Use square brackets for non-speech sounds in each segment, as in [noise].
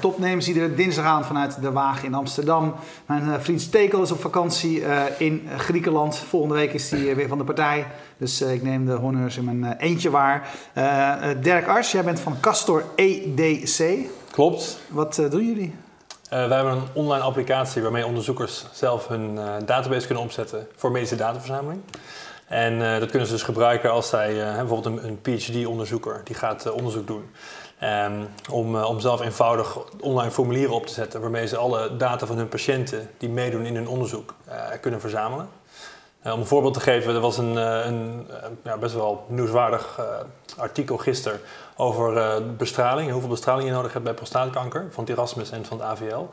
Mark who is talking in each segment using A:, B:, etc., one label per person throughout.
A: Topnames, iedere dinsdagavond vanuit De Waag in Amsterdam. Mijn uh, vriend Stekel is op vakantie uh, in Griekenland. Volgende week is hij uh, weer van de partij. Dus ik neem de honneurs in mijn eentje waar. Dirk Ars, jij bent van Castor EDC.
B: Klopt.
A: Wat doen jullie?
B: wij hebben een online applicatie waarmee onderzoekers zelf hun database kunnen opzetten voor medische dataverzameling. En dat kunnen ze dus gebruiken als zij, bijvoorbeeld een, een PhD-onderzoeker, die gaat onderzoek doen. Um, om, uh, om zelf eenvoudig online formulieren op te zetten waarmee ze alle data van hun patiënten die meedoen in hun onderzoek uh, kunnen verzamelen. Uh, om een voorbeeld te geven, er was een, een ja, best wel nieuwswaardig artikel gisteren over bestraling, hoeveel bestraling je nodig hebt bij prostaatkanker van het Erasmus en van het AVL.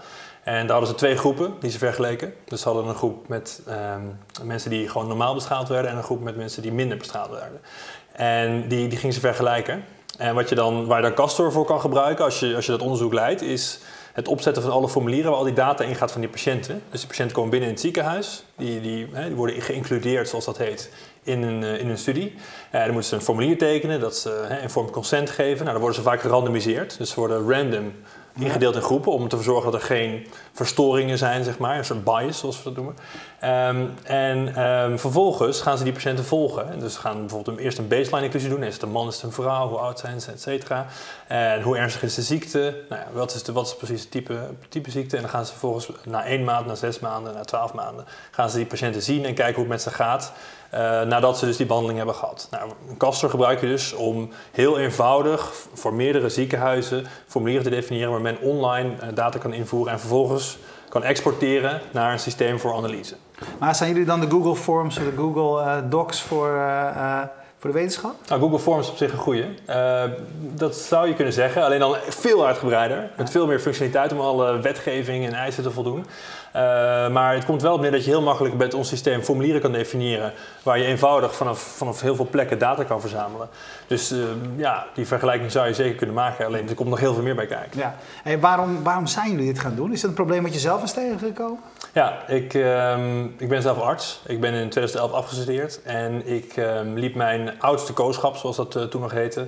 B: En daar hadden ze twee groepen die ze vergeleken. Dus ze hadden een groep met um, mensen die gewoon normaal bestraald werden en een groep met mensen die minder bestraald werden. En die, die gingen ze vergelijken. En wat je dan, waar je dan Castor voor kan gebruiken als je, als je dat onderzoek leidt, is het opzetten van alle formulieren waar al die data in gaat van die patiënten. Dus de patiënten komen binnen in het ziekenhuis, die, die, hè, die worden geïncludeerd, zoals dat heet, in een, eh, in een studie. Uh, dan moeten ze een formulier tekenen, dat ze informed consent geven. Nou, dan worden ze vaak gerandomiseerd, dus ze worden random ingedeeld in groepen om te zorgen dat er geen verstoringen zijn, zeg maar, een soort bias zoals we dat noemen. Um, en um, vervolgens gaan ze die patiënten volgen. En dus ze gaan bijvoorbeeld eerst een baseline-inclusie doen. Is het een man, is het een vrouw, hoe oud zijn ze, et cetera. En hoe ernstig is de ziekte? Nou ja, wat, is de, wat is precies het type, type ziekte? En dan gaan ze vervolgens na één maand, na zes maanden, na twaalf maanden... gaan ze die patiënten zien en kijken hoe het met ze gaat... Uh, nadat ze dus die behandeling hebben gehad. Nou, een Castor gebruik je dus om heel eenvoudig voor meerdere ziekenhuizen formulieren te definiëren waar men online uh, data kan invoeren en vervolgens kan exporteren naar een systeem voor analyse.
A: Maar zijn jullie dan de Google Forms of de Google uh, Docs voor, voor de wetenschap?
B: Nou, Google Forms is op zich een goede. dat zou je kunnen zeggen, alleen dan veel uitgebreider. Met veel meer functionaliteit om alle wetgeving en eisen te voldoen. Uh, maar het komt wel op neer dat je heel makkelijk met ons systeem formulieren kan definiëren. Waar je eenvoudig vanaf, vanaf heel veel plekken data kan verzamelen. Dus uh, ja, die vergelijking zou je zeker kunnen maken. Alleen er komt nog heel veel meer bij kijken.
A: Ja. En waarom, waarom zijn jullie dit gaan doen? Is dat een probleem wat je zelf is tegengekomen?
B: Ja, ik, um, ik ben zelf arts. Ik ben in 2011 afgestudeerd. En ik um, liep mijn oudste kooschap, zoals dat uh, toen nog heette,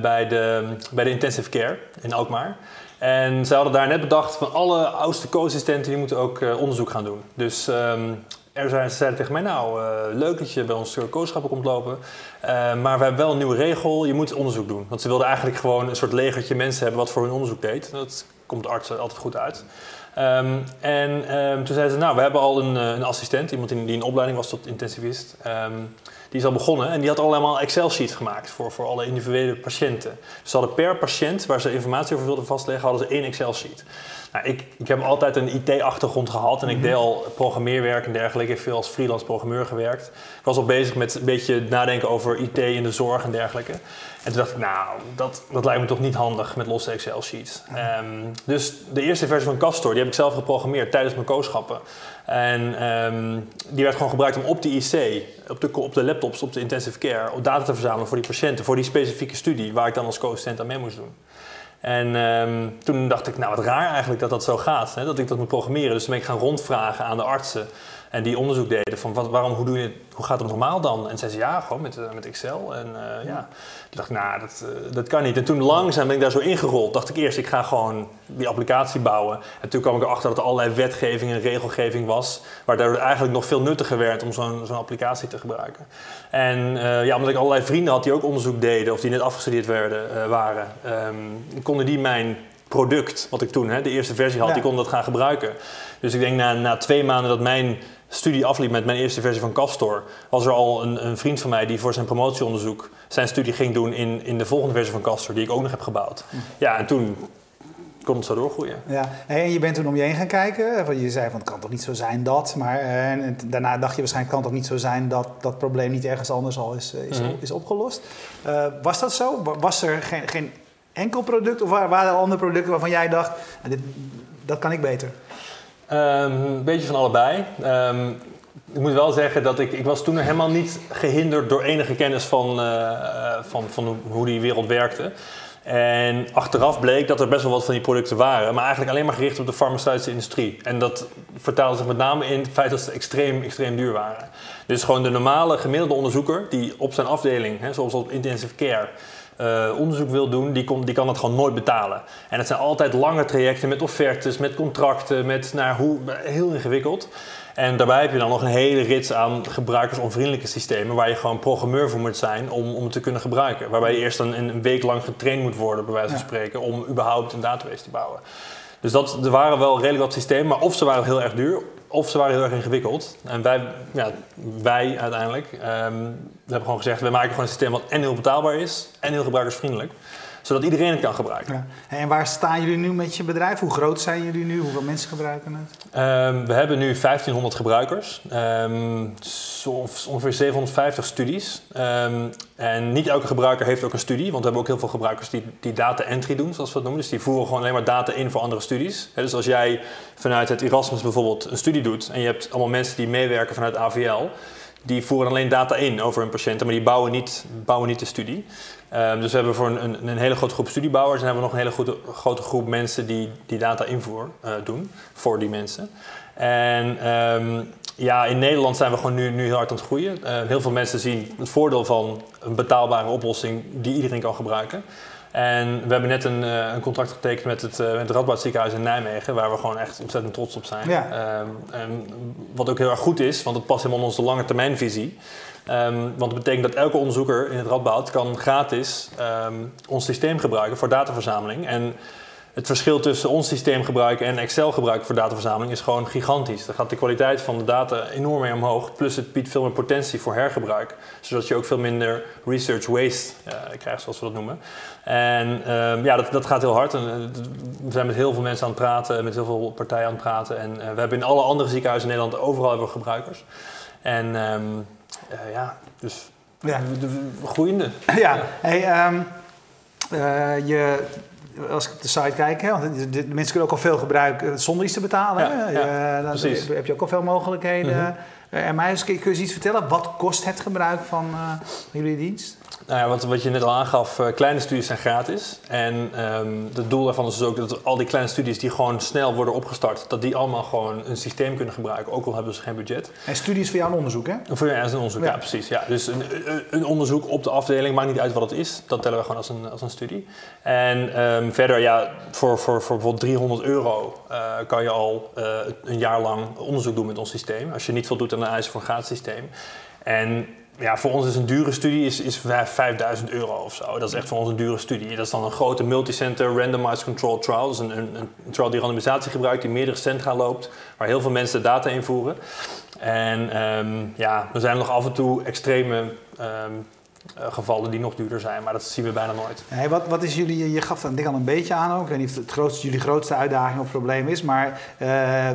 B: bij, de, bij de intensive care in Alkmaar. En ze hadden daar net bedacht van alle oudste co-assistenten die moeten ook uh, onderzoek gaan doen. Dus um, er zijn, ze zeiden tegen mij, nou uh, leuk dat je bij ons kooschappen komt lopen. Maar we hebben wel een nieuwe regel, je moet onderzoek doen. Want ze wilden eigenlijk gewoon een soort legertje mensen hebben wat voor hun onderzoek deed. Dat komt artsen altijd goed uit. Um, en um, toen zeiden ze, nou we hebben al een, een assistent, iemand die, die in opleiding was tot intensivist die is al begonnen en die had allemaal Excel-sheets gemaakt voor, voor alle individuele patiënten. Dus ze hadden per patiënt waar ze informatie over wilden vastleggen, hadden ze één Excel-sheet. Nou, ik, ik heb altijd een IT-achtergrond gehad en ik deed al programmeerwerk en dergelijke. Ik heb veel als freelance programmeur gewerkt. Ik was al bezig met een beetje nadenken over IT in de zorg en dergelijke. En toen dacht ik, nou, dat, dat lijkt me toch niet handig met losse Excel-sheets. Um, dus de eerste versie van Castor, die heb ik zelf geprogrammeerd tijdens mijn kooschappen. En um, die werd gewoon gebruikt om op de IC, op de, op de laptops, op de intensive care, op data te verzamelen voor die patiënten, voor die specifieke studie waar ik dan als co-assistent aan mee moest doen. En um, toen dacht ik, nou wat raar eigenlijk dat dat zo gaat, hè, dat ik dat moet programmeren. Dus toen ben ik gaan rondvragen aan de artsen en die onderzoek deden van wat, waarom, hoe, doe je, hoe gaat het normaal dan? En zeiden ze ja, gewoon met, uh, met Excel. En uh, ja, toen dacht ik, nou, dat, uh, dat kan niet. En toen langzaam ben ik daar zo ingerold. Dacht ik eerst, ik ga gewoon die applicatie bouwen. En toen kwam ik erachter dat er allerlei wetgeving en regelgeving was. Waardoor het eigenlijk nog veel nuttiger werd om zo'n zo'n applicatie te gebruiken. En ja, omdat ik allerlei vrienden had die ook onderzoek deden of die net afgestudeerd werden, waren, um, konden die mijn product, wat ik toen, hè, de eerste versie had, ja. die konden dat gaan gebruiken. Dus ik denk na, na twee maanden dat mijn studie afliep met mijn eerste versie van Castor, was er al een, een, vriend van mij die voor zijn promotieonderzoek zijn studie ging doen in, in de volgende versie van Castor, die ik ook nog heb gebouwd. Ja, en toen kon het zo doorgroeien.
A: Ja, en je bent toen om je heen gaan kijken. Je zei van het kan toch niet zo zijn dat, maar eh, en daarna dacht je waarschijnlijk kan het toch niet zo zijn dat dat probleem niet ergens anders al is, is, mm-hmm. is opgelost. Uh, was dat zo? Was er geen, geen enkel product of waren er andere producten waarvan jij dacht, nou, dit, dat kan ik beter?
B: Um, een beetje van allebei. Um, ik moet wel zeggen dat ik, ik was toen helemaal niet gehinderd door enige kennis van, uh, van, van hoe die wereld werkte. En achteraf bleek dat er best wel wat van die producten waren, maar eigenlijk alleen maar gericht op de farmaceutische industrie. En dat vertaalde zich met name in het feit dat ze extreem, extreem duur waren. Dus gewoon de normale gemiddelde onderzoeker die op zijn afdeling, hè, zoals op intensive care, eh, onderzoek wil doen, die, die kan dat gewoon nooit betalen. En het zijn altijd lange trajecten met offertes, met contracten, met nou, hoe, heel ingewikkeld. En daarbij heb je dan nog een hele rits aan gebruikersonvriendelijke systemen waar je gewoon programmeur voor moet zijn om, om het te kunnen gebruiken. Waarbij je eerst een, een week lang getraind moet worden, bij wijze van spreken, om überhaupt een database te bouwen. Dus dat, er waren wel redelijk wat systemen, maar of ze waren heel erg duur, of ze waren heel erg ingewikkeld. En wij, ja, wij uiteindelijk, we hebben gewoon gezegd, we maken gewoon een systeem wat en heel betaalbaar is en heel gebruikersvriendelijk zodat iedereen het kan gebruiken.
A: Ja. En waar staan jullie nu met je bedrijf? Hoe groot zijn jullie nu? Hoeveel mensen gebruiken het?
B: Um, we hebben nu 1500 gebruikers, um, ongeveer 750 studies. Um, en niet elke gebruiker heeft ook een studie, want we hebben ook heel veel gebruikers die, die data entry doen, zoals we dat noemen. Dus die voeren gewoon alleen maar data in voor andere studies. dus als jij vanuit het Erasmus bijvoorbeeld een studie doet en je hebt allemaal mensen die meewerken vanuit AVL, die voeren alleen data in over hun patiënten, maar die bouwen niet, bouwen niet de studie. Um, dus we hebben voor een, een, een, hele grote groep studiebouwers en hebben we nog een hele grote, grote groep mensen die, die data invoer uh, doen voor die mensen. En um, ja, in Nederland zijn we gewoon nu, nu heel hard aan het groeien. Uh, heel veel mensen zien het voordeel van een betaalbare oplossing die iedereen kan gebruiken. En we hebben net een, uh, een contract getekend met het, uh, met het Radboud ziekenhuis in Nijmegen, waar we gewoon echt ontzettend trots op zijn. Ja. Um, en wat ook heel erg goed is, want het past helemaal in onze lange termijnvisie. Um, want het betekent dat elke onderzoeker in het Radboud kan gratis um, ons systeem gebruiken voor dataverzameling. En het verschil tussen ons systeem gebruiken en Excel gebruiken voor dataverzameling is gewoon gigantisch. Daar gaat de kwaliteit van de data enorm mee omhoog. Plus het biedt veel meer potentie voor hergebruik. Zodat je ook veel minder research waste uh, krijgt, zoals we dat noemen. En um, ja, dat, dat gaat heel hard. En, uh, we zijn met heel veel mensen aan het praten, met heel veel partijen aan het praten. En uh, we hebben in alle andere ziekenhuizen in Nederland overal hebben we gebruikers. En um, uh, ja, dus ja. De, de, groeiende.
A: Ja, hey, um, uh, je, als ik op de site kijk, hè, want de, de, mensen kunnen ook al veel gebruiken zonder iets te betalen.
B: Ja, ja,
A: dan precies. heb je ook al veel mogelijkheden. Mm -hmm. En mij kun je eens iets vertellen? Wat kost het gebruik van jullie dienst?
B: Nou ja, wat, wat je net al aangaf, uh, kleine studies zijn gratis. En um, het doel daarvan is dus ook dat al die kleine studies die gewoon snel worden opgestart, dat die allemaal gewoon een systeem kunnen gebruiken, ook al hebben ze geen budget.
A: En studies voor jou een onderzoek, hè?
B: Voor jou is een onderzoek, ja, ja precies. Ja. Dus een, een, onderzoek op de afdeling, maakt niet uit wat het is, dat tellen we gewoon als een, als een studie. En um, verder, ja, voor, voor, voor bijvoorbeeld 300 euro uh, kan je al uh, een jaar lang onderzoek doen met ons systeem. Als je niet voldoet aan de eisen voor een gratis systeem. En ja, voor ons is een dure studie is, is 5000 euro of zo. Dat is echt voor ons een dure studie. Dat is dan een grote multicenter randomized control trial. Dus een, een, trial die randomisatie gebruikt, die meerdere centra loopt, waar heel veel mensen data invoeren. En um, ja, er zijn nog af en toe extreme um, uh, gevallen die nog duurder zijn, maar dat zien we bijna nooit.
A: Hey, wat, wat is jullie, je gaf dat ding al een beetje aan ook. Ik weet niet of het grootste, jullie grootste uitdaging of probleem is, maar uh,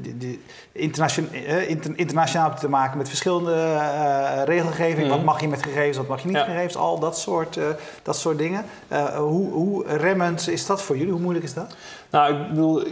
A: die, die internation, uh, inter, internationaal te maken met verschillende regelgeving. Mm. Wat mag je met gegevens, wat mag je niet ja. gegevens, al dat soort, dat soort dingen. hoe, hoe remmend is dat voor jullie? Hoe moeilijk is dat?
B: Nou, ik bedoel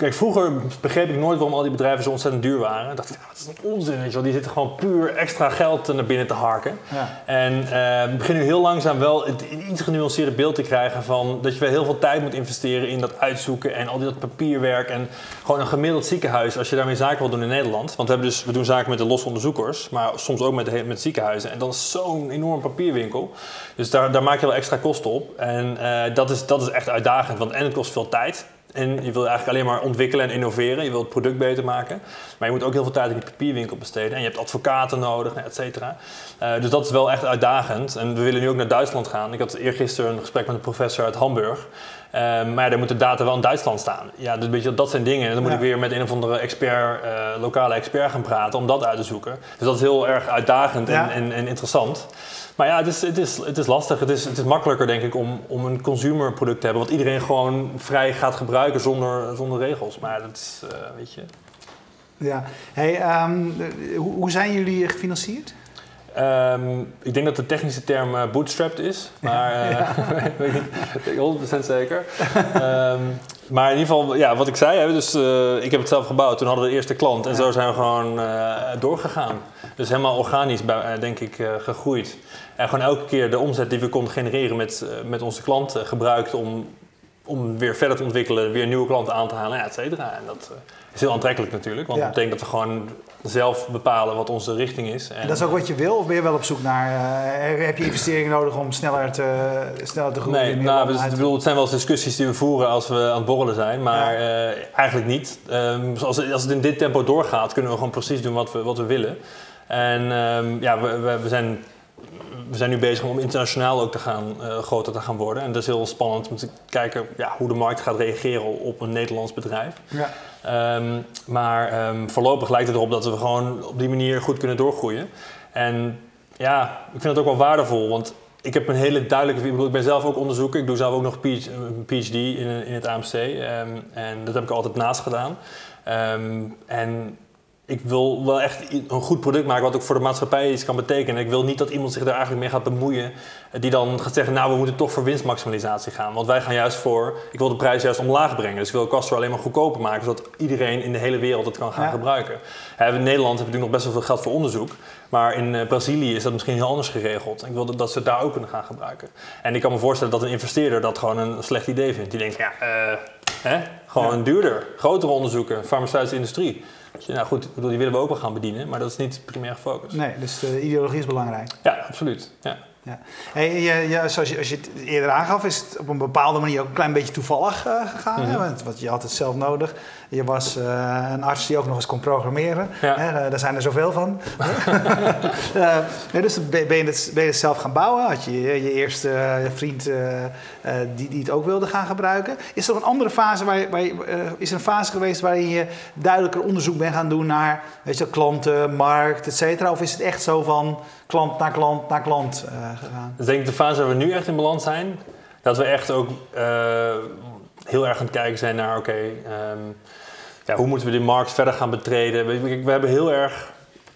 B: Kijk, vroeger begreep ik nooit waarom al die bedrijven zo ontzettend duur waren. Ik dacht, ja, dat is een onzin, weet je wel. Die zitten gewoon puur extra geld naar binnen te harken. Ja. En uh, we beginnen nu heel langzaam wel een iets genuanceerde beeld te krijgen van dat je wel heel veel tijd moet investeren in dat uitzoeken en al die dat papierwerk. En gewoon een gemiddeld ziekenhuis, als je daarmee zaken wil doen in Nederland. Want we, hebben dus, we doen zaken met de losse onderzoekers, maar soms ook met, de, met ziekenhuizen. En dan is zo'n enorm papierwinkel. Dus daar, daar maak je wel extra kosten op. En uh, dat, is, dat is echt uitdagend, want en het kost veel tijd. En je wil eigenlijk alleen maar ontwikkelen en innoveren. Je wilt het product beter maken. Maar je moet ook heel veel tijd in die papierwinkel besteden. En je hebt advocaten nodig, et cetera. Uh, dus dat is wel echt uitdagend. En we willen nu ook naar Duitsland gaan. Ik had eergisteren een gesprek met een professor uit Hamburg. Uh, maar ja, daar moet de data wel in Duitsland staan. Ja, dus dat zijn dingen. En dan moet ja. ik weer met een of andere expert, uh, lokale expert gaan praten om dat uit te zoeken. Dus dat is heel erg uitdagend en, ja. en, en interessant. Maar ja, het is, het is, het is lastig. Het is, het is makkelijker, denk ik, om, om een consumer product te hebben. Wat iedereen gewoon vrij gaat gebruiken zonder, zonder regels. Maar dat is, uh, weet je...
A: Ja. Hey, um, hoe, hoe zijn jullie gefinancierd?
B: Um, ik denk dat de technische term uh, bootstrapped is, maar uh, ja. [laughs] weet niet, 100% zeker. um, [laughs] maar in ieder geval, ja, wat ik zei, hè, dus, uh, ik heb het zelf gebouwd, toen hadden we de eerste klant en ja. zo zijn we gewoon doorgegaan. Dus helemaal organisch, bij, denk ik, gegroeid. En gewoon elke keer de omzet die we konden genereren met, met onze klanten gebruikt om om weer verder te ontwikkelen, weer nieuwe klanten aan te halen, ja, et cetera. En dat is heel aantrekkelijk natuurlijk, want
A: Ja.
B: dat betekent dat we gewoon zelf bepalen wat onze richting is.
A: En dat is ook wat je wil, of ben je wel op zoek naar, eh, heb je investeringen nodig om sneller te, sneller te groeien?
B: Nee, nou,
A: uit
B: bedoel, het zijn wel eens discussies die we voeren als we aan het borrelen zijn, maar eh, eigenlijk niet. Ehm, als, het- als het in dit tempo doorgaat, kunnen we gewoon precies doen wat we, wat we willen. En ehm, ja, we, we, we zijn, we zijn nu bezig om internationaal ook te gaan, eh, groter te gaan worden. En dat is heel spannend om te kijken ja, hoe de markt gaat reageren op een Nederlands bedrijf.
A: Ja.
B: Ehm, maar ehm, voorlopig lijkt het erop dat we gewoon op die manier goed kunnen doorgroeien. En ja, ik vind het ook wel waardevol, want ik heb een hele duidelijke... Ik, bedoel, ik ben zelf ook onderzoeker, ik doe zelf ook nog PhD, een PhD in, in het AMC. ehm, en dat heb ik altijd naast gedaan. En ik wil wel echt een goed product maken wat ook voor de maatschappij iets kan betekenen. Ik wil niet dat iemand zich daar eigenlijk mee gaat bemoeien. eh, Die dan gaat zeggen, nou we moeten toch voor winstmaximalisatie gaan. Want wij gaan juist voor, ik wil de prijs juist omlaag brengen. Dus ik wil Castro alleen maar goedkoper maken. Zodat iedereen in de hele wereld het kan gaan
A: Ja.
B: gebruiken. In Nederland hebben we natuurlijk nog best wel veel geld voor onderzoek. Maar in eh, Brazilië is dat misschien heel anders geregeld. Ik wil dat, dat ze het daar ook kunnen gaan gebruiken. En ik kan me voorstellen dat een investeerder dat gewoon een slecht idee vindt. Die denkt, ja, eh, hè? gewoon duurder. Grotere onderzoeken, farmaceutische industrie. Nou goed, ik bedoel, die willen we ook wel gaan bedienen. Maar dat is niet primair focus.
A: Nee, dus de ideologie is belangrijk.
B: Ja, absoluut. Ja.
A: Ja. Hey, je, je- zoals je, als je het eerder aangaf, is het op een bepaalde manier ook een klein beetje toevallig eh, gegaan. hè?
B: Mhm.
A: Want, want je had het zelf nodig. Je was eh, een arts die ook nog eens kon programmeren.
B: Ja.
A: Hè? Eh, daar zijn er zoveel van. [laughs] Nee, dus ben je, het, ben je het zelf gaan bouwen? Had je je, eerste vriend die, die het ook wilde gaan gebruiken? Is er een andere fase waar je, waar is er een fase geweest waarin je duidelijker onderzoek bent gaan doen naar weet je, klanten, markt, et cetera? Of is het echt zo van klant naar klant naar klant eh, gegaan?
B: Dus denk ik de fase waar we nu echt in balans zijn, dat we echt ook eh, heel erg aan het kijken zijn naar, oké, ehm, ja, hoe moeten we die markt verder gaan betreden? We, we, hebben heel erg,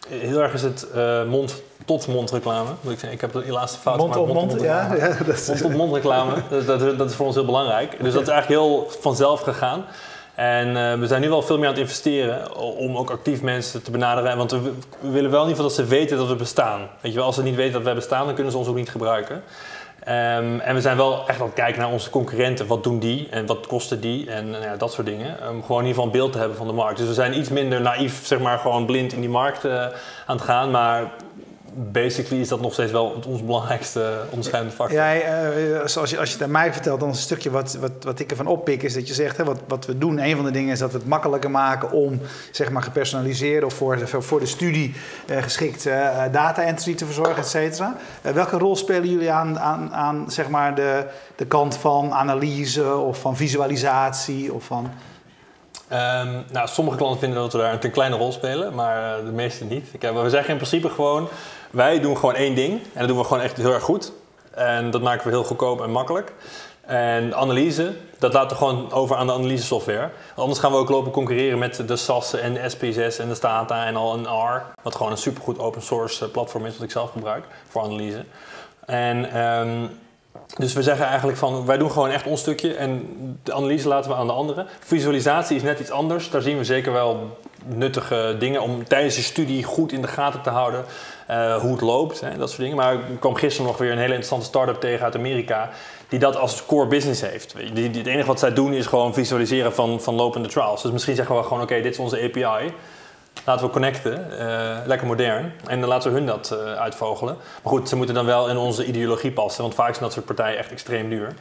B: heel erg is het eh, mond tot mond reclame. Moet ik, zeggen. ik heb de laatste fout
A: Mond
B: gemaakt,
A: mond,
B: reclame.
A: ja. ja dat is,
B: Mond tot mond reclame, [laughs] dus dat, dat is voor ons heel belangrijk. Dus dat is eigenlijk heel vanzelf gegaan. En eh, we zijn nu wel veel meer aan het investeren om ook actief mensen te benaderen. Want we, we willen wel in ieder geval dat ze weten dat we bestaan. Weet je wel, als ze niet weten dat wij bestaan, dan kunnen ze ons ook niet gebruiken. Ehm, en we zijn wel echt aan het kijken naar onze concurrenten. Wat doen die en wat kosten die en nou ja, dat soort dingen. Om gewoon in ieder geval een beeld te hebben van de markt. Dus we zijn iets minder naïef, zeg maar, gewoon blind in die markt eh, aan het gaan. Maar basically is dat nog steeds wel ons belangrijkste onderscheidende factor.
A: Ja, eh, zoals je, als je het aan mij vertelt, dan is een stukje wat, wat, wat ik ervan oppik, is dat je zegt, hè, wat, wat we doen, een van de dingen is dat we het makkelijker maken om, zeg maar, gepersonaliseerd of voor de, voor de studie eh, geschikt eh, data entry te verzorgen, et cetera. Eh, welke rol spelen jullie aan, aan, aan zeg maar, de, de kant van analyse of van visualisatie of van...
B: Ehm, nou, sommige klanten vinden dat we daar een te kleine rol spelen, maar eh, de meeste niet. Ik, heb- we zeggen in principe gewoon, wij doen gewoon één ding en dat doen we gewoon echt heel erg goed. En dat maken we heel goedkoop en makkelijk. En analyse, dat laten we gewoon over aan de analyse software. Anders gaan we ook lopen concurreren met de SAS en de SP6 en de Stata en al een R. Wat gewoon een supergoed open source eh, platform is wat ik zelf gebruik voor analyse. En ehm, dus we zeggen eigenlijk van, wij doen gewoon echt ons stukje en de analyse laten we aan de anderen. Visualisatie is net iets anders. Daar zien we zeker wel nuttige dingen om tijdens je studie goed in de gaten te houden eh, hoe het loopt, hè, dat soort dingen. Maar ik kwam gisteren nog weer een hele interessante start-up tegen uit Amerika die dat als core business heeft. Die- het enige wat zij doen is gewoon visualiseren van, van lopende trials. Dus misschien zeggen we gewoon, oké, dit is onze API. Laten we connecten, eh, lekker modern. En dan laten we hun dat eh, uitvogelen. Maar goed, ze moeten dan wel in onze ideologie passen. Want vaak zijn dat soort partijen echt extreem duur.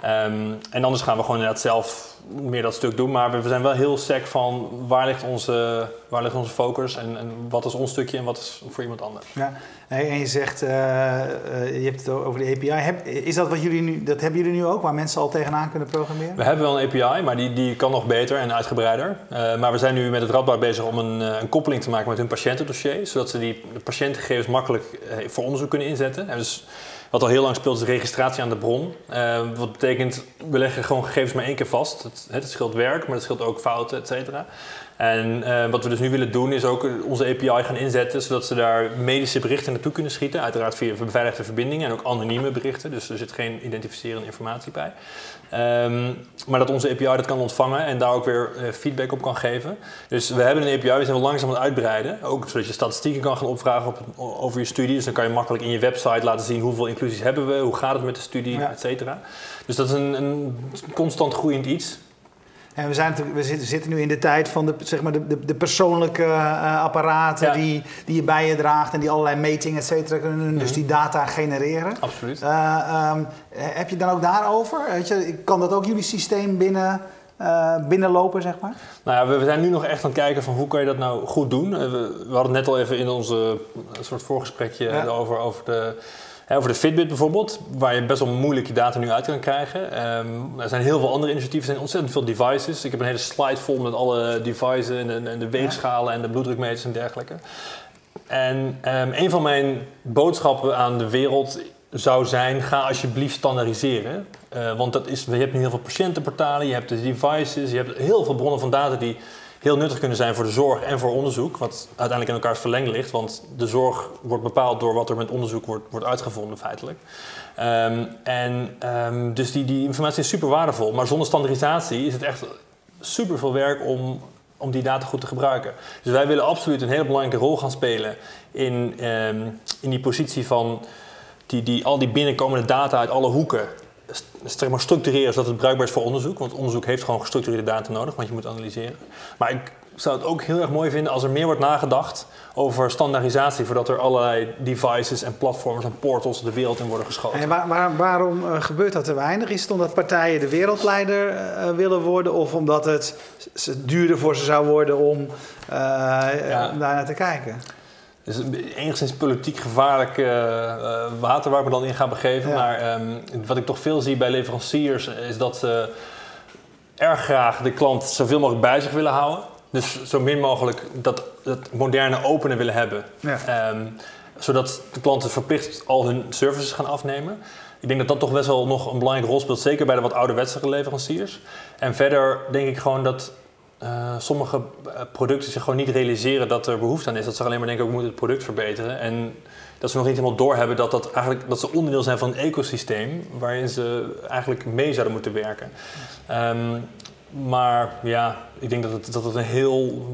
B: Ehm, en anders gaan we gewoon inderdaad zelf meer dat stuk doen. Maar we zijn wel heel sec van waar ligt onze, waar ligt onze focus. En, en wat is ons stukje en wat is voor iemand anders.
A: Ja, en je zegt, eh, eh, je hebt het over de API. Heb, is dat wat jullie nu, dat hebben jullie nu ook, waar mensen al tegenaan kunnen programmeren?
B: We hebben wel een API, maar die, die kan nog beter en uitgebreider. Eh, maar we zijn nu met het Radboud bezig om een, een koppeling te maken met hun patiëntendossier. Zodat ze die patiëntengegevens makkelijk voor onderzoek kunnen inzetten. En dus wat al heel lang speelt is registratie aan de bron. Eh, wat betekent, we leggen gewoon gegevens maar één keer vast. Het, het scheelt werk, maar het scheelt ook fouten, et cetera. En eh, wat we dus nu willen doen is ook onze API gaan inzetten, zodat ze daar medische berichten naartoe kunnen schieten. Uiteraard via beveiligde verbindingen en ook anonieme berichten, dus er zit geen identificerende informatie bij. Ehm, maar dat onze API dat kan ontvangen en daar ook weer eh, feedback op kan geven. Dus we hebben een API, we zijn wel langzaam aan het uitbreiden. Ook zodat je statistieken kan gaan opvragen op, over je studie. Dus dan kan je makkelijk in je website laten zien hoeveel inclusies hebben we, hoe gaat het met de studie,
A: Ja.
B: et cetera. Dus dat is een, een constant groeiend iets.
A: En we, zijn we zitten, nu in de tijd van de, zeg maar de, de, de persoonlijke eh, apparaten
B: Ja.
A: die, die je bij je draagt en die allerlei metingen, et cetera, kunnen doen. Dus
B: Mhm.
A: die data genereren.
B: Absoluut.
A: Eh, ehm, heb je het dan ook daarover? Weet je, kan dat ook jullie systeem binnen, eh, binnenlopen, zeg maar?
B: Nou ja, we, we zijn nu nog echt aan het kijken van hoe kan je dat nou goed doen. We, we hadden het net al even in onze soort voorgesprekje
A: Ja.
B: over, over, de, hè, over de Fitbit bijvoorbeeld, waar je best wel moeilijk je data nu uit kan krijgen. Ehm, er zijn heel veel andere initiatieven, er zijn ontzettend veel devices. Ik heb een hele slide vol met alle devices en, de- en de weegschalen en de bloeddrukmeters en dergelijke. En ehm, een van mijn boodschappen aan de wereld zou zijn: ga alsjeblieft standaardiseren. Eh, want dat is, je hebt nu heel veel patiëntenportalen, je hebt de devices, je hebt heel veel bronnen van data die heel nuttig kunnen zijn voor de zorg en voor onderzoek. Wat uiteindelijk in elkaars verlengde ligt, want de zorg wordt bepaald door wat er met onderzoek wordt, wordt uitgevonden, feitelijk. Ehm, en ehm, dus die, die informatie is super waardevol, maar zonder standaardisatie is het echt super veel werk om, om die data goed te gebruiken. Dus wij willen absoluut een hele belangrijke rol gaan spelen in, ehm, in die positie van die, die, al die binnenkomende data uit alle hoeken zeg maar structureren zodat het bruikbaar is voor onderzoek. Want onderzoek heeft gewoon gestructureerde data nodig, want je moet analyseren. Maar ik zou het ook heel erg mooi vinden als er meer wordt nagedacht over standaardisatie, voordat er allerlei devices en platforms en portals de wereld in worden geschoten.
A: En waar, waar- waarom eh, gebeurt dat te weinig? Is het omdat partijen de wereldleider eh, willen worden of omdat het duurder voor ze zou worden om, eh,
B: Ja.
A: om daar naar te kijken?
B: Dus enigszins politiek gevaarlijk eh, eh, water waar me dan in ga begeven.
A: Ja.
B: Maar ehm, wat ik toch veel zie bij leveranciers is dat ze erg graag de klant zoveel mogelijk bij zich willen houden. Dus zo min mogelijk dat, dat moderne openen willen hebben.
A: Ja.
B: Ehm, zodat de klanten verplicht al hun services gaan afnemen. Ik denk dat dat toch best wel nog een belangrijke rol speelt, zeker bij de wat ouderwetse leveranciers. En verder denk ik gewoon dat eh, sommige eh, producten zich gewoon niet realiseren dat er behoefte aan is. Dat ze alleen maar denken, we moeten het product verbeteren. En dat ze nog niet helemaal doorhebben dat, dat, eigenlijk, dat ze onderdeel zijn van een ecosysteem waarin ze eigenlijk mee zouden moeten werken. Ehm, maar ja, ik denk dat het, dat het een heel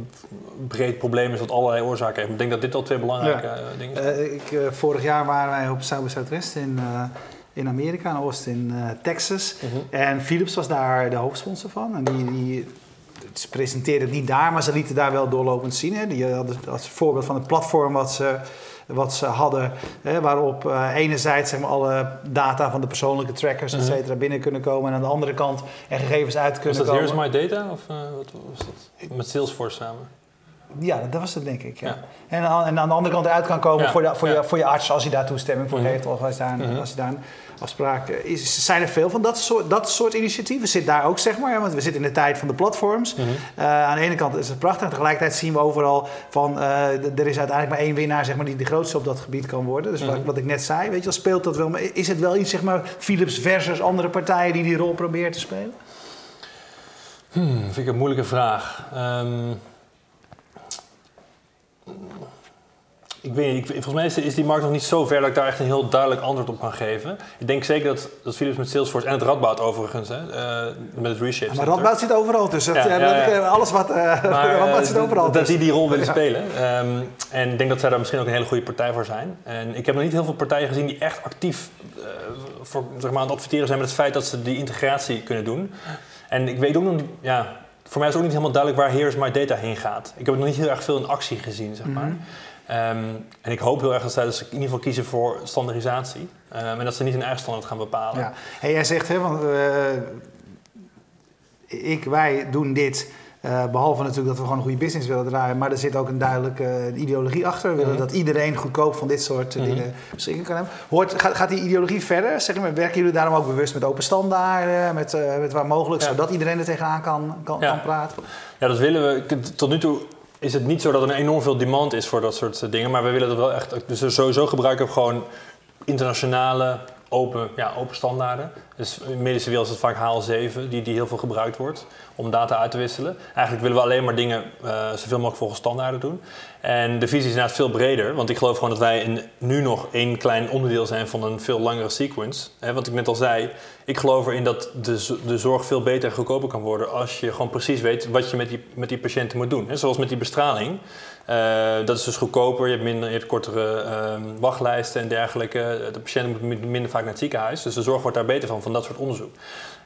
B: breed probleem is wat allerlei oorzaken heeft. Ik denk dat dit al twee belangrijke eh, dingen zijn.
A: Ik, vorig jaar waren wij op South by Southwest in, eh, in Amerika, in Austin, Texas.
B: Mhm.
A: En Philips was daar de hoofdsponsor van. En die, die, ze presenteerden het niet daar, maar ze lieten daar wel doorlopend zien. Hè. Die hadden als voorbeeld van het platform wat ze, wat ze hadden. Hè, waarop eh, enerzijds zeg maar, alle data van de persoonlijke trackers et
B: Mhm.
A: cetera, binnen kunnen komen. En aan de andere kant er gegevens uit
B: Was
A: kunnen
B: dat
A: komen.
B: Here's My Data of eh, wat was dat? Met Salesforce samen?
A: Ja, dat was het denk ik. Ja.
B: Ja.
A: En, aan, en aan de andere kant eruit kan komen
B: Ja,
A: voor, de, voor,
B: ja.
A: je, voor je arts als hij daar toestemming voor
B: Mhm.
A: geeft of als, daar, een-
B: Mhm.
A: als je daar eh, is. Zijn er veel van dat soort, dat soort initiatieven? Zit daar ook zeg maar, hè, want we zitten in de tijd van de platforms.
B: Mhm.
A: Eh, aan de ene kant is het prachtig, en tegelijkertijd zien we overal van eh, er is uiteindelijk maar één winnaar zeg maar, die de grootste op dat gebied kan worden. Dus wat,
B: Mhm.
A: wat ik net zei, weet je, speelt dat wel. Maar is het wel iets, zeg maar, Philips versus andere partijen die die rol proberen te spelen?
B: Hmm, vind ik een moeilijke vraag. Ehm, ik weet niet, ik, volgens mij is, is die markt nog niet zo ver dat ik daar echt een heel duidelijk antwoord op kan geven. Ik denk zeker dat, dat Philips met Salesforce en het Radboud overigens, hè, eh, met het Reshape
A: Maar. Radboud zit overal.
B: Ja, ja,
A: eh,
B: ja.
A: eh, Alles wat... eh [laughs]
B: Maar,
A: Radboud zit overal
B: dat die
A: tussen.
B: die rol willen spelen. Ehm, en ik denk dat zij daar misschien ook een hele goede partij voor zijn. En ik heb nog niet heel veel partijen gezien die echt actief voor, zeg maar, aan het adverteren zijn met het feit dat ze die integratie kunnen doen. En ik weet ook nog niet, ja, voor mij is ook niet helemaal duidelijk waar Here's My Data heen gaat. Ik heb nog niet heel erg veel in actie gezien, zeg maar.
A: Mhm.
B: Ehm, en ik hoop heel erg dat zij dus in ieder geval kiezen voor standaardisatie. Ehm, en dat ze niet hun eigen standaard gaan bepalen.
A: Ja. Hey, jij zegt, hè, want eh, ik, wij doen dit, eh, behalve natuurlijk dat we gewoon een goede business willen draaien, maar er zit ook een duidelijke ideologie achter. We willen
B: Mhm.
A: dat iedereen goedkoop van dit soort
B: Mhm.
A: dingen beschikking kan hebben. Hoort, gaat, gaat die ideologie verder? Zeg maar, werken jullie daarom ook bewust met open standaarden, met, eh, met waar mogelijk,
B: Ja.
A: zodat iedereen er tegenaan kan, kan,
B: Ja.
A: kan praten?
B: Ja, dat willen we. Tot nu toe is het niet zo dat er enorm veel demand is voor dat soort eh, dingen. Maar we willen dat wel echt. Dus sowieso gebruiken we gewoon internationale open, ja, open standaarden. Dus in medische wereld is het vaak HL7 die, die heel veel gebruikt wordt. om data uit te wisselen. Eigenlijk willen we alleen maar dingen uh, zoveel mogelijk volgens standaarden doen. En de visie is inderdaad veel breder, want ik geloof gewoon dat wij in, nu nog één klein onderdeel zijn van een veel langere sequence. Hè, wat ik net al zei, ik geloof erin dat de, de zorg veel beter en goedkoper kan worden als je gewoon precies weet wat je met die, met die patiënten moet doen. Hè, zoals met die bestraling. Uh, dat is dus goedkoper, je hebt, minder, kortere uh, wachtlijsten en dergelijke. De patiënt moet minder vaak naar het ziekenhuis, dus de zorg wordt daar beter van, van dat soort onderzoek.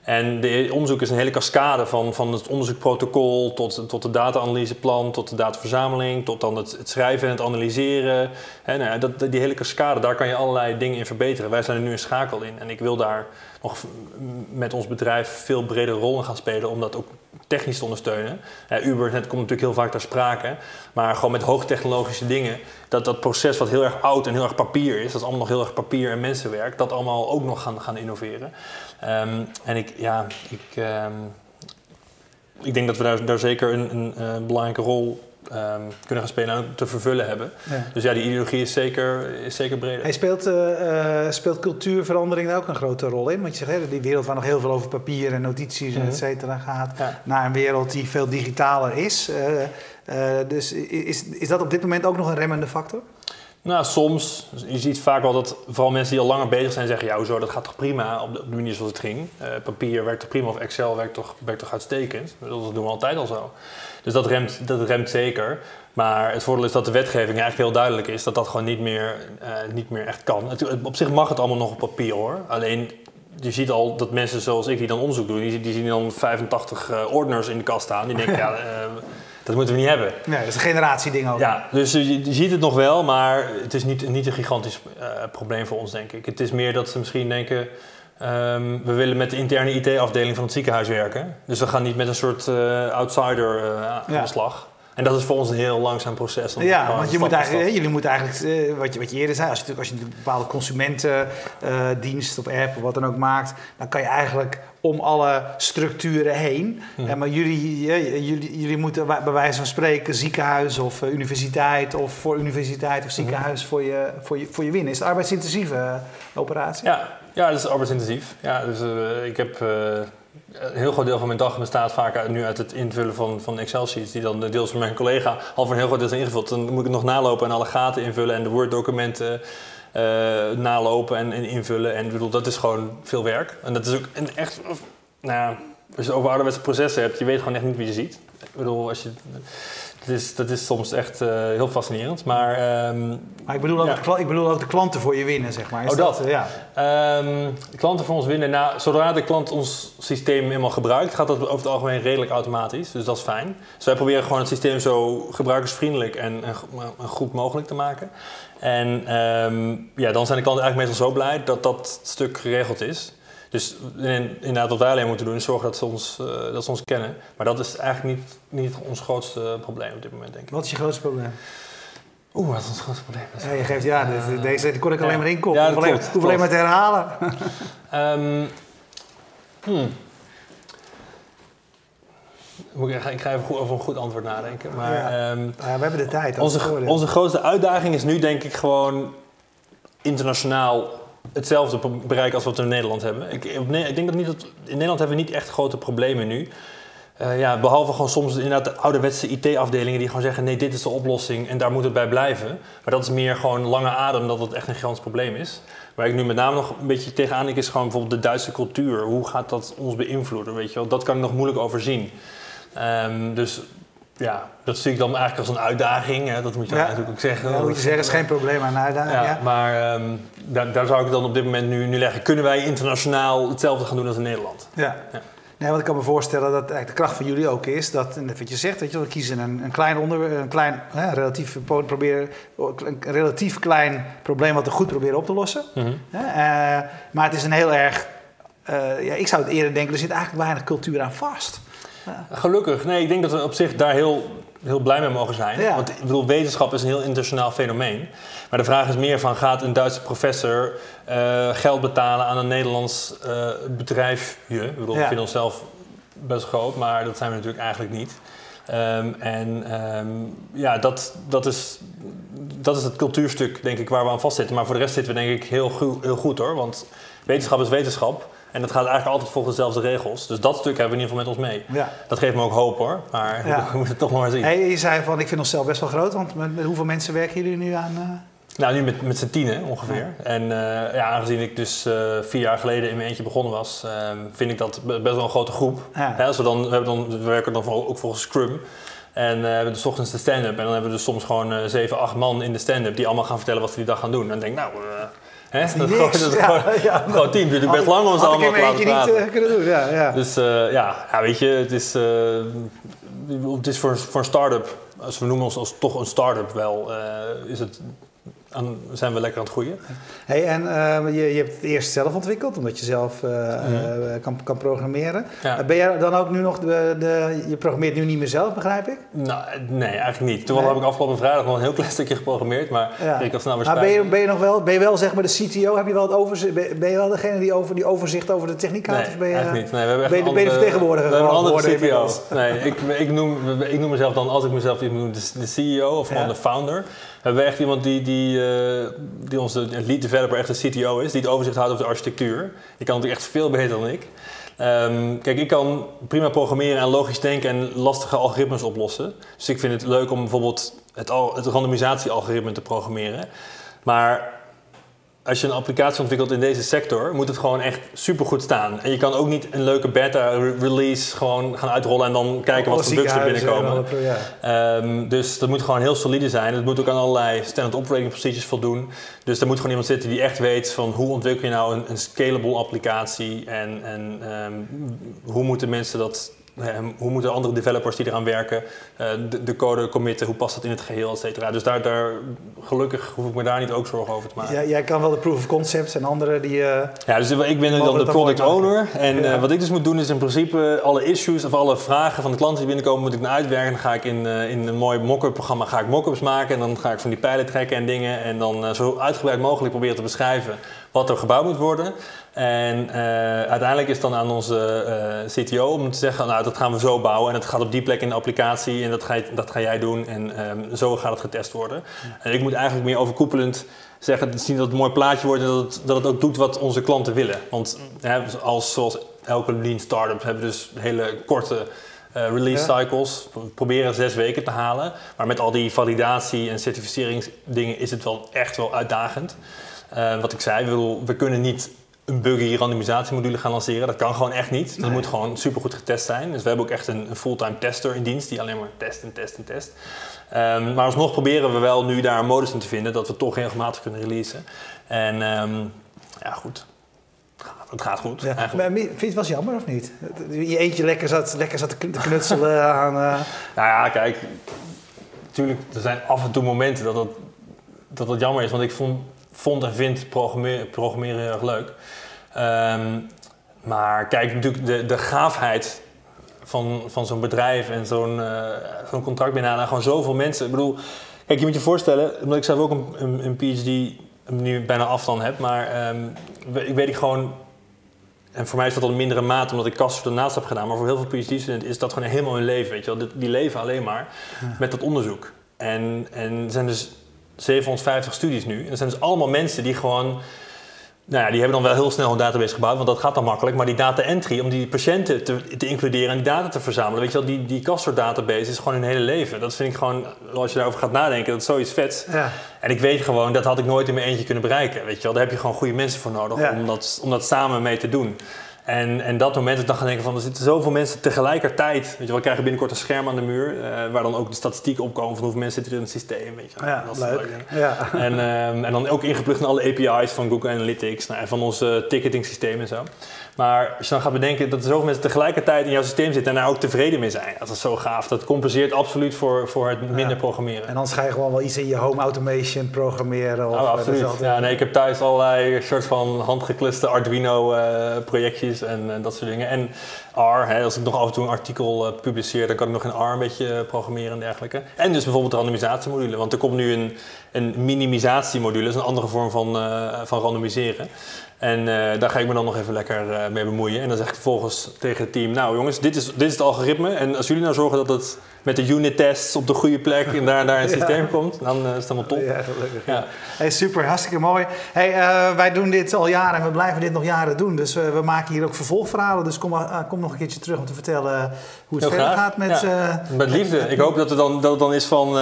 B: En de onderzoek is een hele cascade van, van het onderzoekprotocol tot, tot de data-analyseplan, tot de dataverzameling, tot dan het, het schrijven en het analyseren. En, nou dat, die hele cascade, daar kan je allerlei dingen in verbeteren. Wij zijn er nu een schakel in en ik wil daar nog met ons bedrijf veel bredere rol in gaan spelen om dat ook technisch te ondersteunen. Uh, Uber net komt natuurlijk heel vaak ter sprake, maar gewoon met hoogtechnologische dingen, dat dat proces wat heel erg oud en heel erg papier is, dat is allemaal nog heel erg papier en mensenwerk, dat allemaal ook nog gaan, gaan innoveren. Um, en ik, ja, ik, um, ik denk dat we daar, daar zeker een, een, een belangrijke rol um, kunnen gaan spelen en te vervullen hebben. Ja. Dus ja, die ideologie is zeker, is zeker breder.
A: Hij speelt, uh, speelt cultuurverandering daar ook een grote rol in? Want je zegt, hè, die wereld waar nog heel veel over papier en notities en et cetera gaat, ja. naar een wereld die veel digitaler is. Uh, uh, dus is, is dat op dit moment ook nog een remmende factor?
B: Nou, soms. Je ziet vaak wel dat vooral mensen die al langer bezig zijn zeggen... ja, hoezo, dat gaat toch prima op de, op de manier zoals het ging. Uh, papier werkt toch prima of Excel werkt toch, werkt toch uitstekend. Dat doen we altijd al zo. Dus dat remt, dat remt zeker. Maar het voordeel is dat de wetgeving eigenlijk heel duidelijk is... dat dat gewoon niet meer, uh, niet meer echt kan. Het, op zich mag het allemaal nog op papier, hoor. Alleen, je ziet al dat mensen zoals ik die dan onderzoek doen... die, die zien dan 85 uh, ordners in de kast staan. Die denken, ja... [laughs] Dat moeten we niet hebben.
A: Nee, dat is een generatieding ook.
B: Ja, dus je, je, ziet het nog wel, maar het is niet, niet een gigantisch uh, probleem voor ons, denk ik. Het is meer dat ze misschien denken... Um, we willen met de interne IT-afdeling van het ziekenhuis werken. Dus we gaan niet met een soort uh, outsider uh, aan ja. de slag. En dat is voor ons een heel langzaam proces.
A: Ja, want je moet eigenlijk, jullie moeten eigenlijk, uh, wat, je, wat je eerder zei, als je, als je een bepaalde consumentendienst of app of wat dan ook maakt, dan kan je eigenlijk om alle structuren heen. Hmm. maar jullie, jullie, jullie moeten bij wijze van spreken ziekenhuis of uh, universiteit of voor universiteit of ziekenhuis hmm. voor, je, voor, je, voor je winnen. Is het arbeidsintensieve operatie?
B: Ja, ja, dat is arbeidsintensief. Ja, dus uh, ik heb een heel groot deel van mijn dag bestaat vaak uit, nu uit het invullen van, van Excel-sheets, die dan deels van mijn collega al voor een heel groot deel zijn ingevuld. Dan moet ik het nog nalopen en alle gaten invullen en de Word-documenten nalopen en, en, invullen. En bedoel, dat is gewoon veel werk. En dat is ook een echt, nou ja, als je het over ouderwetse processen hebt, je weet gewoon echt niet wie je ziet. Ik bedoel, als je dat is, dat is soms echt uh, heel fascinerend. Maar, um,
A: maar ik, bedoel ook ja. de, ik bedoel ook de klanten voor je winnen, zeg maar.
B: Is oh, dat? dat ja. Um, de klanten voor ons winnen. Nou, zodra de klant ons systeem helemaal gebruikt, gaat dat over het algemeen redelijk automatisch. Dus dat is fijn. Dus wij proberen gewoon het systeem zo gebruikersvriendelijk en, en, en goed mogelijk te maken. En um, ja, dan zijn de klanten eigenlijk meestal zo blij dat dat stuk geregeld is. Dus inderdaad, wat wij alleen moeten doen is zorgen dat ze ons, uh, dat ze ons kennen. Maar dat is eigenlijk niet, niet ons grootste probleem op dit moment, denk ik.
A: Wat is je grootste probleem?
B: Oeh, wat is ons grootste probleem?
A: Ja, je geeft, ja, uh, deze kon ik alleen maar inkopen. Ja, hoef alleen, alleen maar te herhalen. um, [laughs]
B: hmm. Ik ga even goed, over een goed antwoord nadenken. Maar,
A: ja. Um, ja, we hebben de tijd.
B: Onze, onze grootste uitdaging is nu denk ik gewoon internationaal hetzelfde bereik als wat we in Nederland hebben. Ik, ik denk dat niet dat, in Nederland hebben we niet echt grote problemen nu. Uh, ja, behalve gewoon soms inderdaad de ouderwetse IT-afdelingen die gewoon zeggen: nee, dit is de oplossing en daar moet het bij blijven. Maar dat is meer gewoon lange adem dat het echt een gigantisch probleem is. Waar ik nu met name nog een beetje tegenaan denk, is gewoon bijvoorbeeld de Duitse cultuur. Hoe gaat dat ons beïnvloeden? Weet je wel? Dat kan ik nog moeilijk overzien. Um, dus ja, dat zie ik dan eigenlijk als een uitdaging. Hè? Dat moet je ja. natuurlijk ook zeggen.
A: Ja, moet je zeggen, is geen probleem, een uitdaging. Ja,
B: ja. Maar um, daar, daar, zou ik dan op dit moment nu, nu leggen. Kunnen wij internationaal hetzelfde gaan doen als in Nederland?
A: Ja. ja. Nee, want ik kan me voorstellen dat eigenlijk de kracht van jullie ook is dat, en wat je zegt, weet je, we kiezen een, een klein onder, een klein, hè, relatief, proberen, een relatief klein probleem wat we goed proberen op te lossen. Mm -hmm. uh, maar het is een heel erg, uh, ja, ik zou het eerder denken, er zit eigenlijk weinig cultuur aan vast.
B: Ja. Gelukkig. Nee, ik denk dat we op zich daar heel, heel blij mee mogen zijn. Ja. Want ik bedoel, wetenschap is een heel internationaal fenomeen. Maar de vraag is meer van, gaat een Duitse professor uh, geld betalen aan een Nederlands uh, bedrijfje? Ik bedoel, we vinden onszelf best groot, maar dat zijn we natuurlijk eigenlijk niet. Um, en um, ja, dat, dat, is, dat is het cultuurstuk, denk ik, waar we aan vastzitten. Maar voor de rest zitten we denk ik heel, heel goed hoor. Want wetenschap is wetenschap. En dat gaat eigenlijk altijd volgens dezelfde regels. Dus dat stuk hebben we in ieder geval met ons mee.
A: Ja.
B: Dat geeft me ook hoop hoor. Maar
A: Ja. [laughs]
B: we moeten het toch maar zien.
A: Hey, je zei van, ik vind onszelf best wel groot, want met, met hoeveel mensen werken jullie nu aan? eh?
B: Nou, nu met, met z'n tienen ongeveer. En eh, ja, aangezien ik dus eh, vier jaar geleden in mijn eentje begonnen was, vind ik dat be- best wel een grote groep.
A: Ja.
B: Hè, als we, dan, we, hebben dan, we werken dan ook volgens Scrum. En we hebben dus ochtends de stand-up. En dan hebben we dus soms gewoon zeven, acht man in de stand-up die allemaal gaan vertellen wat ze die dag gaan doen. En dan denk ik, nou, hè, dat,
A: niet [laughs]
B: is
A: niks.
B: dat
A: Ja,
B: gewoon
A: ja.
B: een groot team. Duurt best lang om ze allemaal te laten
A: niet
B: praten.
A: eh, kunnen doen. Ja, ja.
B: Dus eh, ja, ja, weet je, het is, eh, het is voor, voor een start-up, als we noemen ons als toch een start-up wel, eh, is het, aan, zijn we lekker aan het groeien.
A: Hey, en eh, je, je hebt het eerst zelf ontwikkeld, omdat je zelf eh, eh, kan, kan programmeren.
B: Ja.
A: Ben jij dan ook nu nog de, de... Je programmeert nu niet meer zelf, begrijp ik?
B: Nou, nee, eigenlijk niet.
A: Nee?
B: heb ik afgelopen vrijdag nog een heel klein stukje geprogrammeerd, maar
A: Ja.
B: ik had snel weer
A: Maar ben je, ben je nog wel, ben je wel zeg maar de CTO? Heb je wel het overzicht? Ben ben je wel degene die, over, die overzicht over de techniek
B: Nee,
A: had? of ben je,
B: eigenlijk niet. Nee, we hebben echt
A: ben je de-
B: een
A: ben je de
B: andere-
A: vertegenwoordiger
B: We hebben een andere CTO. Nee, ik, ik, noem, ik noem mezelf dan, als ik mezelf iets noemen, de, de CEO of gewoon
A: Ja.
B: de founder. We hebben echt iemand die, die, eh, die onze lead developer echt de CTO is, die het overzicht houdt over de architectuur. Die kan natuurlijk echt veel beter dan ik. Ehm, kijk, ik kan prima programmeren en logisch denken en lastige algoritmes oplossen. Dus ik vind het leuk om bijvoorbeeld het, al, het randomisatie-algoritme te programmeren. Maar als je een applicatie ontwikkelt in deze sector, moet het gewoon echt supergoed staan. En je kan ook niet een leuke beta-release gewoon gaan uitrollen en dan kijken wat voor bugs er binnenkomen.
A: ja.
B: Ehm, dus dat moet gewoon heel solide zijn. Het moet ook aan allerlei standard operating procedures voldoen. Dus er moet gewoon iemand zitten die echt weet van hoe ontwikkel je nou een, een scalable applicatie en, en ehm, hoe moeten mensen dat, hoe moeten andere developers die eraan werken eh, de, de code committen, hoe past dat in het geheel, et cetera. Dus daar, daar, gelukkig hoef ik me daar niet ook zorgen over te maken.
A: Ja, jij kan wel de proof of concepts en andere die... eh,
B: Ja, dus ik ben dan de product owner. En
A: Ja.
B: eh, wat ik dus moet doen is in principe alle issues of alle vragen van de klanten die binnenkomen moet ik naar uitwerken. Dan ga ik in, eh, in een mooi mock-up programma ga ik mock-ups maken. En dan ga ik van die pijlen trekken en dingen. En dan eh, zo uitgebreid mogelijk proberen te beschrijven wat er gebouwd moet worden. En eh, uiteindelijk is het dan aan onze eh, CTO om te zeggen, nou dat gaan we zo bouwen. En dat gaat op die plek in de applicatie en dat ga, je- dat ga jij doen. En ehm, zo gaat het getest worden. En ik moet eigenlijk meer overkoepelend zeggen, het is niet dat het een mooi plaatje wordt en dat het, dat het ook doet wat onze klanten willen. Want hè, als, zoals elke lean startup hebben we dus hele korte eh, release
A: Ja.
B: cycles. We proberen zes weken te halen. Maar met al die validatie en certificeringsdingen is het wel echt wel uitdagend. Eh, wat ik zei, we, kunnen niet een buggy randomisatiemodule gaan lanceren. Dat kan gewoon echt niet. Dat
A: Nee.
B: moet gewoon supergoed getest zijn. Dus we hebben ook echt een, een fulltime tester in dienst die alleen maar test en test en test. Ehm, maar alsnog proberen we wel nu daar een modus in te vinden dat we toch regelmatig kunnen releasen. En ehm, ja, goed. Het gaat- goed.
A: ja.
B: eigenlijk.
A: Maar vind je het wel jammer of niet? Je eentje lekker zat, lekker zat te kn- te knutselen [laughs] aan... eh,
B: Nou ja, kijk. Natuurlijk, er zijn af en toe momenten dat dat, dat, dat jammer is. Want ik vond, vond en vind programmeren, programmeren heel erg leuk. Ehm, maar kijk, natuurlijk de, de gaafheid van, van zo'n bedrijf en zo'n eh, zo'n contract binnenhalen. Gewoon zoveel mensen. Ik bedoel, kijk, je moet je voorstellen, omdat ik zelf ook een, een, een PhD nu bijna af dan heb. Maar ehm, ik weet ik gewoon en voor mij is dat al een mindere mate omdat ik kast daarnaast heb gedaan. Maar voor heel veel PhD-studenten is dat gewoon helemaal hun leven. Weet je wel. Die- leven alleen maar met dat onderzoek. En, en zijn dus 750 studies nu. En er zijn dus allemaal mensen die gewoon... Nou ja, die hebben dan wel heel snel een database gebouwd, want dat gaat dan makkelijk. Maar die data entry, om die patiënten te, te includeren en die data te verzamelen. Weet je wel, die, die Castor database is gewoon hun hele leven. Dat vind ik gewoon, als je daarover gaat nadenken, dat is zoiets vets.
A: ja.
B: En ik weet gewoon, dat had ik nooit in mijn eentje kunnen bereiken. Weet je wel, daar heb je gewoon goede mensen voor nodig
A: Ja.
B: om, dat, om dat samen mee te doen. En, en dat moment dat ik dan gaan denken van, er zitten zoveel mensen tegelijkertijd. Weet je wel, we krijgen binnenkort een scherm aan de muur, eh, waar dan ook de statistieken opkomen van hoeveel mensen zitten er in het systeem. Weet je.
A: Ja,
B: Dat is
A: leuk. Ja.
B: En, ehm, en dan ook ingeplucht in alle API's van Google Analytics nou, en van ons ticketing systeem en zo. Maar als je dan gaat bedenken dat er zoveel mensen tegelijkertijd in jouw systeem zitten en daar ook tevreden mee zijn. Dat is zo gaaf. Dat compenseert absoluut voor, voor het minder
A: Ja.
B: programmeren.
A: En anders ga je gewoon wel iets in je home automation programmeren. Of,
B: Oh,
A: eh,
B: absoluut.
A: altijd-
B: Ja, nee, ik heb thuis allerlei soort van handgekluste Arduino eh, projectjes en dat soort dingen. En R, hè, als ik nog af en toe een artikel publiceer, dan kan ik nog in R een beetje programmeren en dergelijke. En dus bijvoorbeeld de randomisatiemodule, want er komt nu een, een minimalisatiemodule, dat is een andere vorm van, van randomiseren. En daar ga ik me dan nog even lekker mee bemoeien. En dan zeg ik vervolgens tegen het team, nou jongens, dit is, dit is het algoritme. En als jullie nou zorgen dat het met de unit tests op de goede plek en daar, daar een [laughs] systeem komt, dan is het helemaal top. Ja,
A: gelukkig. Ja. Hey, super, hartstikke mooi. Hey, wij doen dit al jaren en we blijven dit nog jaren doen. Dus we maken hier ook vervolgverhalen. Dus kom, kom nog een keertje terug om te vertellen hoe het verder gaat met...
B: met liefde. Ik hoop dat het dan, dat het dan is van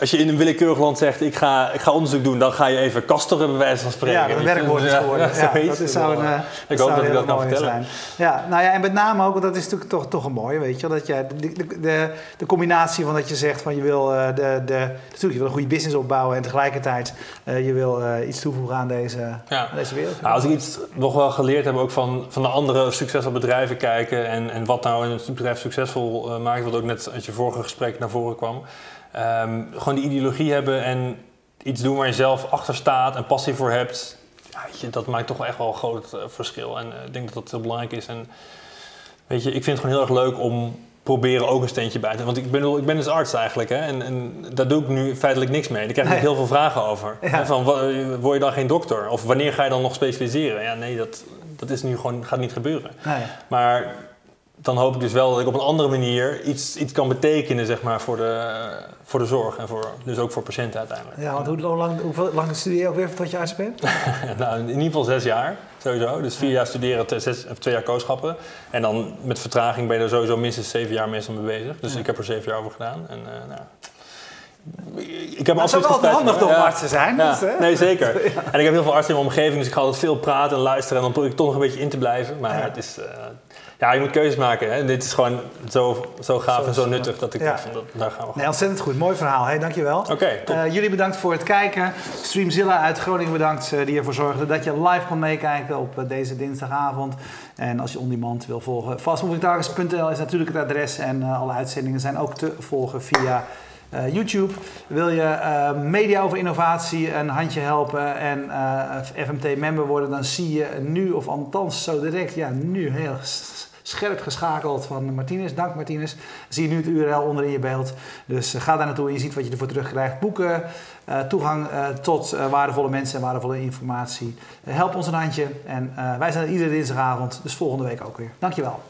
B: als je in een willekeurig land zegt, ik ga, ik ga onderzoek doen, dan ga je even kasteren bij wijze van spreken.
A: Ja, een werkwoord is geworden. Ja, dat is zou een, uh,
B: ik hoop dat ik dat kan vertellen. Zijn.
A: Ja, nou ja, en met name ook, want dat is natuurlijk toch, toch een mooie, weet je, dat je de, de, de, de combinatie van dat je zegt van je wil, uh, de, de, natuurlijk, je wil een goede business opbouwen en tegelijkertijd uh, je wil iets toevoegen aan deze, ja. aan deze wereld.
B: Nou, als ik iets nog wel geleerd heb, ook van, van de andere succesvolle bedrijven kijken en, en wat nou een bedrijf succesvol maakt, wat ook net uit je vorige gesprek naar voren kwam. Um, gewoon die ideologie hebben en iets doen waar je zelf achter staat en passie voor hebt. Ja, je, dat maakt toch wel echt wel een groot uh, verschil. En uh, ik denk dat dat heel belangrijk is. En weet je, ik vind het gewoon heel erg leuk om proberen ook een steentje bij te Want ik ben, ik ben dus arts eigenlijk. Hè? En, en daar doe ik nu feitelijk niks mee. Daar krijg ik heel veel vragen over. Ja. Van, word je dan geen dokter? Of wanneer ga je dan nog specialiseren? Ja, nee, dat, dat is nu gewoon, gaat niet gebeuren. Nee. Maar dan hoop ik dus wel dat ik op een andere manier iets, iets kan betekenen zeg maar, voor, de, voor de zorg en voor, dus ook voor patiënten uiteindelijk.
A: Ja, want hoe lang, hoe lang studeer je ook weer tot je arts bent? [laughs]
B: nou, in ieder geval zes jaar sowieso. Dus vier jaar studeren, zes, of twee jaar kooschappen. En dan met vertraging ben je er sowieso minstens zeven jaar meestal mee bezig. Dus ik heb er zeven jaar over gedaan. En, uh, nou,
A: ik heb het is wel handig om arts te zijn.
B: Ja. Dus, nee, zeker. [laughs] En ik heb heel veel artsen in mijn omgeving, dus ik ga altijd veel praten en luisteren. En dan probeer ik toch nog een beetje in te blijven. Maar het is... Uh, ja, je moet keuzes maken. Hè? Dit is gewoon zo, zo gaaf en zo nuttig dat ik ja. dacht, dat, daar gaan we
A: nee, ontzettend goed. Mooi verhaal. Hey, dankjewel.
B: Oké, okay,
A: uh, jullie bedankt voor het kijken. Streamzilla uit Groningen bedankt uh, die ervoor zorgde dat je live kon meekijken op uh, deze dinsdagavond. En als je on-demand wil volgen, fastmovingtargets.nl is natuurlijk het adres. En alle uitzendingen zijn ook te volgen via... Uh, YouTube. Wil je uh, media over innovatie een handje helpen en uh, FMT-member worden, dan zie je nu, of althans zo direct, ja, nu heel scherp geschakeld van Martinez. Dank Martinez. Zie je nu het URL onder in je beeld. Dus uh, ga daar naartoe je ziet wat je ervoor terugkrijgt. Boeken, uh, toegang uh, tot waardevolle mensen en waardevolle informatie. help ons een handje. En wij zijn er iedere dinsdagavond, dus volgende week ook weer. Dankjewel.